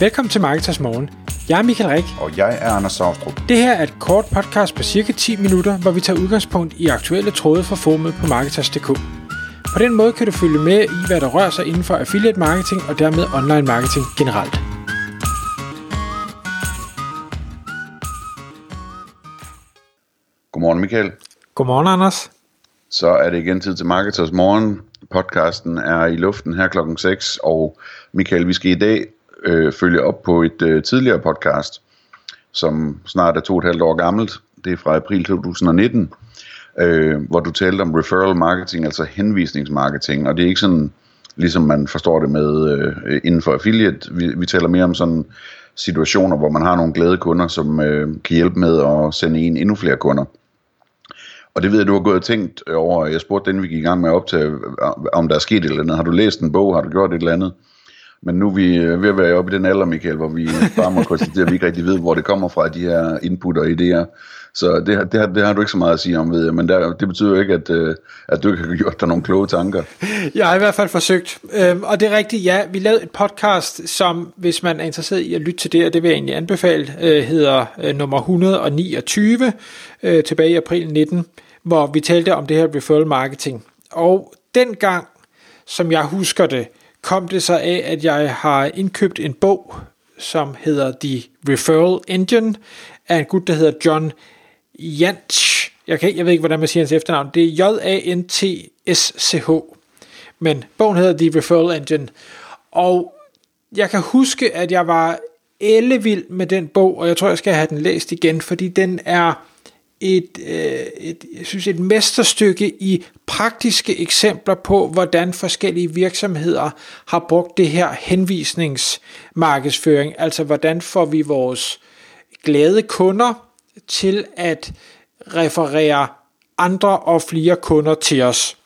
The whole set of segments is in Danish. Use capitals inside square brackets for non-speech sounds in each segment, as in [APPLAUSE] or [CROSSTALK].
Velkommen til Marketers Morgen. Jeg er Michael Rik. Og jeg er Anders Saustrup. Det her er et kort podcast på cirka 10 minutter, hvor vi tager udgangspunkt i aktuelle tråde fra formet på Marketers.dk. På den måde kan du følge med i, hvad der rører sig inden for affiliate marketing og dermed online marketing generelt. Godmorgen Michael. Godmorgen, Anders. Så er det igen tid til Marketers Morgen. Podcasten er i luften her klokken 6, og Michael, vi skal i dag øh, følge op på et øh, tidligere podcast, som snart er to og et halvt år gammelt. Det er fra april 2019, øh, hvor du talte om referral marketing, altså henvisningsmarketing, og det er ikke sådan, ligesom man forstår det med øh, inden for affiliate. Vi, vi taler mere om sådan situationer, hvor man har nogle glade kunder, som øh, kan hjælpe med at sende en endnu flere kunder. Og det ved jeg, du har gået og tænkt over. Jeg spurgte den, vi gik i gang med at optage, om der er sket et eller andet. Har du læst en bog? Har du gjort et eller andet? Men nu er vi øh, ved at være oppe i den alder, Michael, hvor vi bare må konstatere, at vi ikke rigtig ved, hvor det kommer fra, de her input og idéer. Så det, det, har, det har du ikke så meget at sige om, ved jeg. Men der, det betyder jo ikke, at, øh, at du ikke har gjort dig nogle kloge tanker. Jeg har i hvert fald forsøgt. Øhm, og det er rigtigt, ja. Vi lavede et podcast, som, hvis man er interesseret i at lytte til det, og det vil jeg egentlig anbefale, øh, hedder øh, nummer 129, tilbage i april 19 hvor vi talte om det her referral marketing. Og dengang, som jeg husker det, kom det så af, at jeg har indkøbt en bog, som hedder The Referral Engine, af en gut, der hedder John Jantsch. Jeg, kan, jeg ved ikke, hvordan man siger hans efternavn. Det er J-A-N-T-S-C-H. Men bogen hedder The Referral Engine. Og jeg kan huske, at jeg var ellevild med den bog, og jeg tror, jeg skal have den læst igen, fordi den er et, øh, et, jeg synes, et mesterstykke i praktiske eksempler på, hvordan forskellige virksomheder har brugt det her henvisningsmarkedsføring. Altså, hvordan får vi vores glade kunder til at referere andre og flere kunder til os.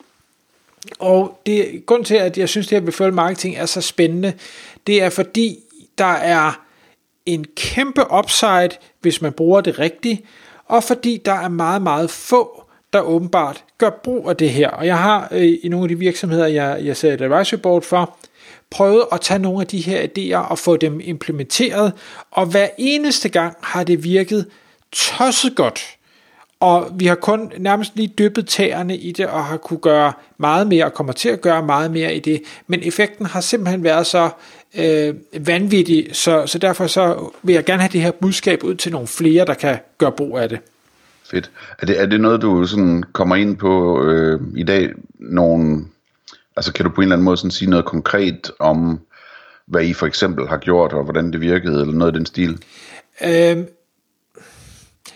Og det grund til, at jeg synes, det her befølge marketing er så spændende, det er fordi, der er en kæmpe upside, hvis man bruger det rigtigt, og fordi der er meget, meget få, der åbenbart gør brug af det her. Og jeg har øh, i nogle af de virksomheder, jeg, jeg ser et advisory board for, prøvet at tage nogle af de her idéer og få dem implementeret, og hver eneste gang har det virket tosset godt. Og vi har kun nærmest lige dyppet tæerne i det, og har kunne gøre meget mere, og kommer til at gøre meget mere i det. Men effekten har simpelthen været så øh, vanvittig, så, så derfor så vil jeg gerne have det her budskab ud til nogle flere, der kan gøre brug af det. Fedt. Er det, er det noget, du sådan kommer ind på øh, i dag? Nogle, altså kan du på en eller anden måde sådan sige noget konkret om, hvad I for eksempel har gjort, og hvordan det virkede, eller noget af den stil? Øh,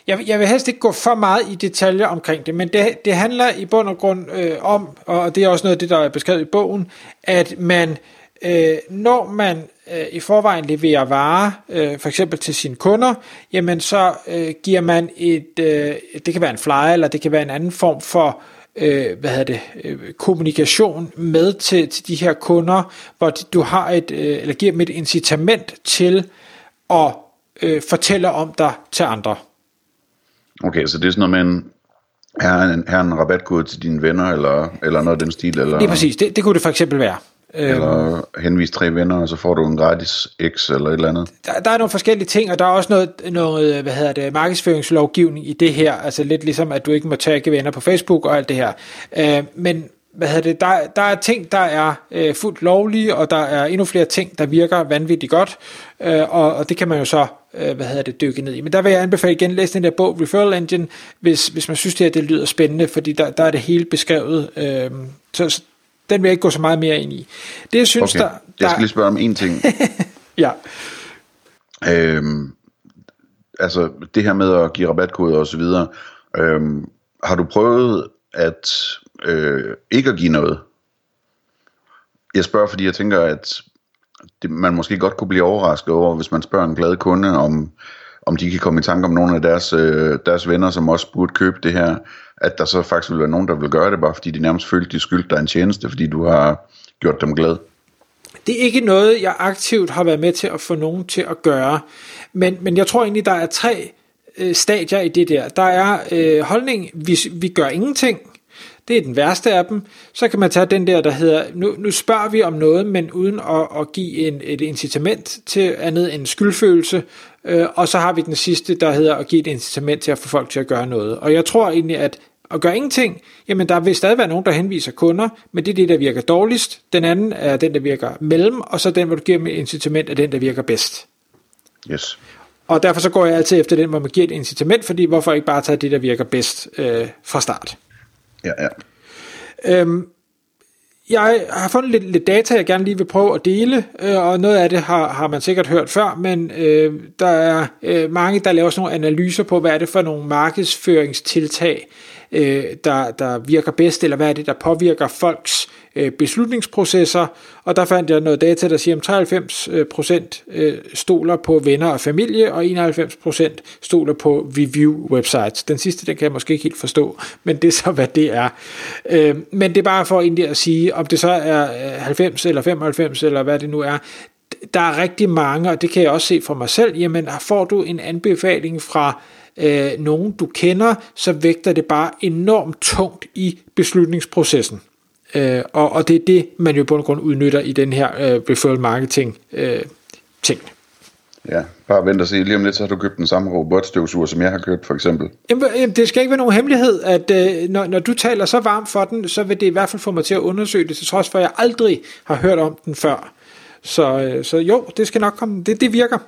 jeg, jeg vil helst ikke gå for meget i detaljer omkring det, men det, det handler i bund og grund øh, om, og det er også noget af det, der er beskrevet i bogen, at man, øh, når man øh, i forvejen leverer varer, øh, for eksempel til sine kunder, jamen så øh, giver man et, øh, det kan være en flyer, eller det kan være en anden form for øh, hvad hedder det, øh, kommunikation med til, til de her kunder, hvor du har et, øh, eller giver dem et incitament til at øh, fortælle om dig til andre. Okay, så det er sådan noget med en, her en, her en rabatkode til dine venner, eller, eller noget af den stil? Eller, det er præcis, det, det kunne det for eksempel være. Eller øhm. henvis tre venner, og så får du en gratis X eller et eller andet. Der, der er nogle forskellige ting, og der er også noget, noget hvad hedder det, markedsføringslovgivning i det her. Altså lidt ligesom, at du ikke må tagge venner på Facebook og alt det her. Øh, men hvad hedder det, der, der er ting, der er øh, fuldt lovlige, og der er endnu flere ting, der virker vanvittigt godt, øh, og, og det kan man jo så øh, hvad hedder det, dykke ned i. Men der vil jeg anbefale igen, læse den der bog, Referral Engine, hvis, hvis man synes, det her det lyder spændende, fordi der, der er det hele beskrevet. Øh, så, så den vil jeg ikke gå så meget mere ind i. Det jeg synes, okay. der, der... Jeg skal lige spørge om en ting. [LAUGHS] ja. Øhm, altså det her med at give rabatkoder og så videre, øhm, har du prøvet at øh, ikke at give noget? Jeg spørger, fordi jeg tænker, at det, man måske godt kunne blive overrasket over, hvis man spørger en glad kunde, om, om de kan komme i tanke om nogle af deres, øh, deres venner, som også burde købe det her, at der så faktisk vil være nogen, der vil gøre det, bare fordi de nærmest følte, de skyldte dig en tjeneste, fordi du har gjort dem glad. Det er ikke noget, jeg aktivt har været med til at få nogen til at gøre, men, men jeg tror egentlig, der er tre øh, stadier i det der. Der er øh, holdning, vi, vi gør ingenting, det er den værste af dem. Så kan man tage den der, der hedder, nu, nu spørger vi om noget, men uden at, at give en, et incitament til andet end skyldfølelse. Øh, og så har vi den sidste, der hedder at give et incitament til at få folk til at gøre noget. Og jeg tror egentlig, at at gøre ingenting, jamen der vil stadig være nogen, der henviser kunder, men det er det, der virker dårligst. Den anden er den, der virker mellem, og så den, hvor du giver dem et incitament, er den, der virker bedst. Yes. Og derfor så går jeg altid efter den, hvor man giver et incitament, fordi hvorfor ikke bare tage det, der virker bedst øh, fra start. Ja, ja. Øhm, jeg har fundet lidt, lidt data, jeg gerne lige vil prøve at dele, øh, og noget af det har, har man sikkert hørt før, men øh, der er øh, mange, der laver sådan nogle analyser på, hvad er det for nogle markedsføringstiltag, øh, der, der virker bedst, eller hvad er det, der påvirker folks Øh, beslutningsprocesser, og der fandt jeg noget data, der siger, at øh, 93% øh, stoler på venner og familie, og 91% stoler på review websites. Den sidste, den kan jeg måske ikke helt forstå, men det er så, hvad det er. Men det er bare for egentlig at sige, om det så er 90 eller 95 eller hvad det nu er, der er rigtig mange, og det kan jeg også se for mig selv, jamen får du en anbefaling fra øh, nogen du kender, så vægter det bare enormt tungt i beslutningsprocessen. Øh, og, og det er det, man jo en grund udnytter i den her øh, referral marketing øh, ting. Ja, bare vent og se. Lige om lidt, så har du købt den samme robotstøvsuger, som jeg har købt, for eksempel. Jamen, det skal ikke være nogen hemmelighed, at øh, når, når du taler så varmt for den, så vil det i hvert fald få mig til at undersøge det, til trods for, at jeg aldrig har hørt om den før. Så, øh, så jo, det skal nok komme. Det, det virker.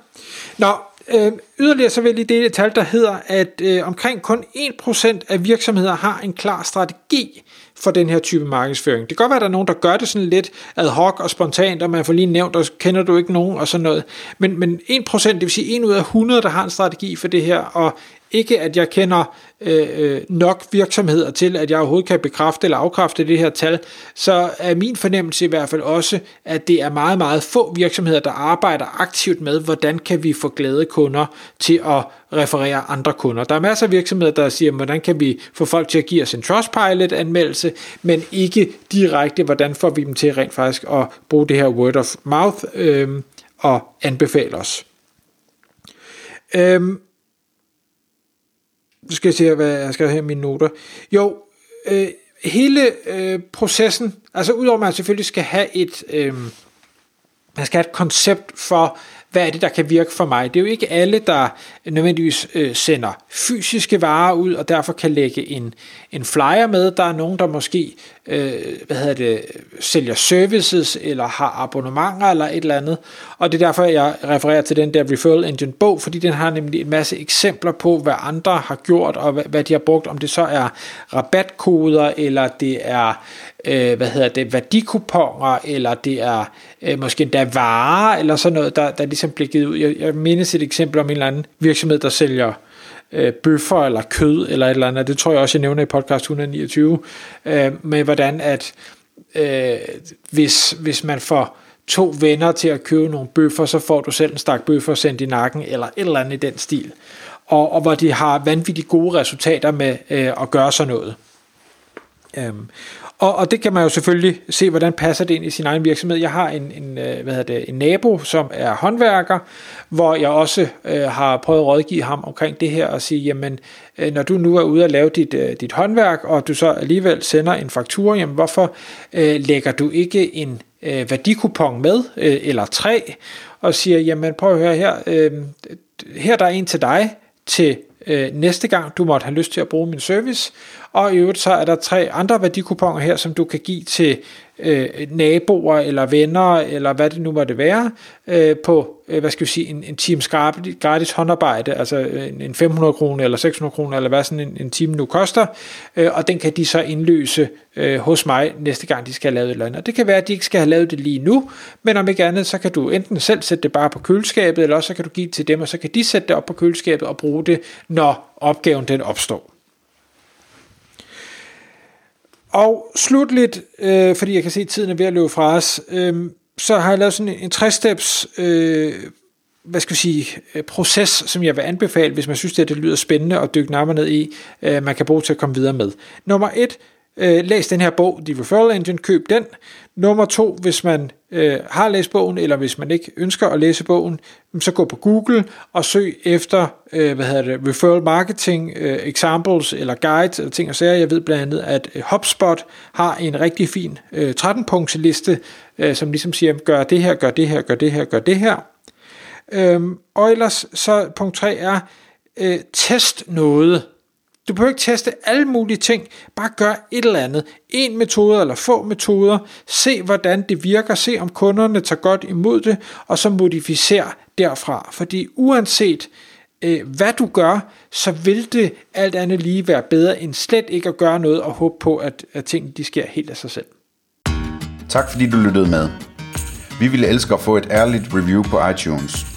Nå, øh, yderligere så vil jeg lige dele et tal, der hedder, at øh, omkring kun 1% af virksomheder har en klar strategi for den her type markedsføring. Det kan godt være, at der er nogen, der gør det sådan lidt ad hoc og spontant, og man får lige nævnt, og kender du ikke nogen og sådan noget. Men, men 1%, det vil sige 1 ud af 100, der har en strategi for det her, og ikke at jeg kender øh, øh, nok virksomheder til, at jeg overhovedet kan bekræfte eller afkræfte det her tal, så er min fornemmelse i hvert fald også, at det er meget, meget få virksomheder, der arbejder aktivt med, hvordan kan vi få glade kunder til at referere andre kunder. Der er masser af virksomheder, der siger, hvordan kan vi få folk til at give os en Trustpilot-anmeldelse, men ikke direkte, hvordan får vi dem til rent faktisk at bruge det her word of mouth øh, og anbefale os. Øhm, skal jeg se, hvad jeg skal have mine noter. Jo, øh, hele øh, processen, altså udover at man selvfølgelig skal have et, øh, man skal have et koncept for, hvad er det, der kan virke for mig. Det er jo ikke alle, der nødvendigvis øh, sender fysiske varer ud, og derfor kan lægge en, en flyer med. Der er nogen, der måske øh, hvad hedder det, sælger services, eller har abonnementer, eller et eller andet. Og det er derfor, jeg refererer til den der Referral Engine bog, fordi den har nemlig en masse eksempler på, hvad andre har gjort, og hvad, hvad de har brugt, om det så er rabatkoder, eller det er øh, hvad hedder det, værdikuponer, eller det er øh, måske endda varer, eller sådan noget, der, der ligesom bliver givet ud. Jeg, jeg mindes et eksempel om en eller anden virksomhed, der sælger øh, bøffer eller kød eller et eller andet. Det tror jeg også, jeg nævner i podcast 129, øh, med hvordan at øh, hvis, hvis man får to venner til at købe nogle bøffer, så får du selv en stak bøffer sendt i nakken, eller et eller andet i den stil. Og, og hvor de har vanvittigt gode resultater med øh, at gøre sådan noget. Øhm, og, og det kan man jo selvfølgelig se, hvordan passer det ind i sin egen virksomhed. Jeg har en, en, øh, hvad hedder det, en nabo, som er håndværker, hvor jeg også øh, har prøvet at rådgive ham omkring det her og sige, jamen, øh, når du nu er ude at lave dit, øh, dit håndværk, og du så alligevel sender en faktur, jamen hvorfor øh, lægger du ikke en øh, værdikupon med, øh, eller tre, og siger, jamen prøv at høre her, øh, her der er en til dig, til øh, næste gang du måtte have lyst til at bruge min service, og i øvrigt så er der tre andre værdikuponer her, som du kan give til øh, naboer eller venner, eller hvad det nu måtte være, øh, på, øh, hvad skal vi sige, en, en times gratis håndarbejde, altså en, en 500 kroner eller 600 kroner, eller hvad sådan en, en time nu koster, øh, og den kan de så indløse øh, hos mig næste gang, de skal have lavet et eller andet. Og det kan være, at de ikke skal have lavet det lige nu, men om ikke andet, så kan du enten selv sætte det bare på køleskabet, eller også så kan du give det til dem, og så kan de sætte det op på køleskabet og bruge det, når opgaven den opstår. Og slutligt, øh, fordi jeg kan se, at tiden er ved at løbe fra os, øh, så har jeg lavet sådan en, tre-steps øh, hvad skal jeg sige, øh, proces, som jeg vil anbefale, hvis man synes, det, det lyder spændende at dykke nærmere ned i, øh, man kan bruge til at komme videre med. Nummer et, øh, læs den her bog, The Referral Engine, køb den. Nummer to, hvis man øh, har læst bogen, eller hvis man ikke ønsker at læse bogen, så gå på Google og søg efter, øh, hvad hedder det, referral marketing øh, examples eller guides eller ting og sager. Jeg ved blandt andet, at øh, HubSpot har en rigtig fin øh, 13-punktsliste, øh, som ligesom siger, gør det her, gør det her, gør det her, gør det her. Øhm, og ellers så punkt 3 er, øh, test noget. Du behøver ikke teste alle mulige ting, bare gør et eller andet. En metode eller få metoder, se hvordan det virker, se om kunderne tager godt imod det, og så modificer derfra. Fordi uanset øh, hvad du gør, så vil det alt andet lige være bedre end slet ikke at gøre noget og håbe på, at, at tingene de sker helt af sig selv. Tak fordi du lyttede med. Vi ville elske at få et ærligt review på iTunes.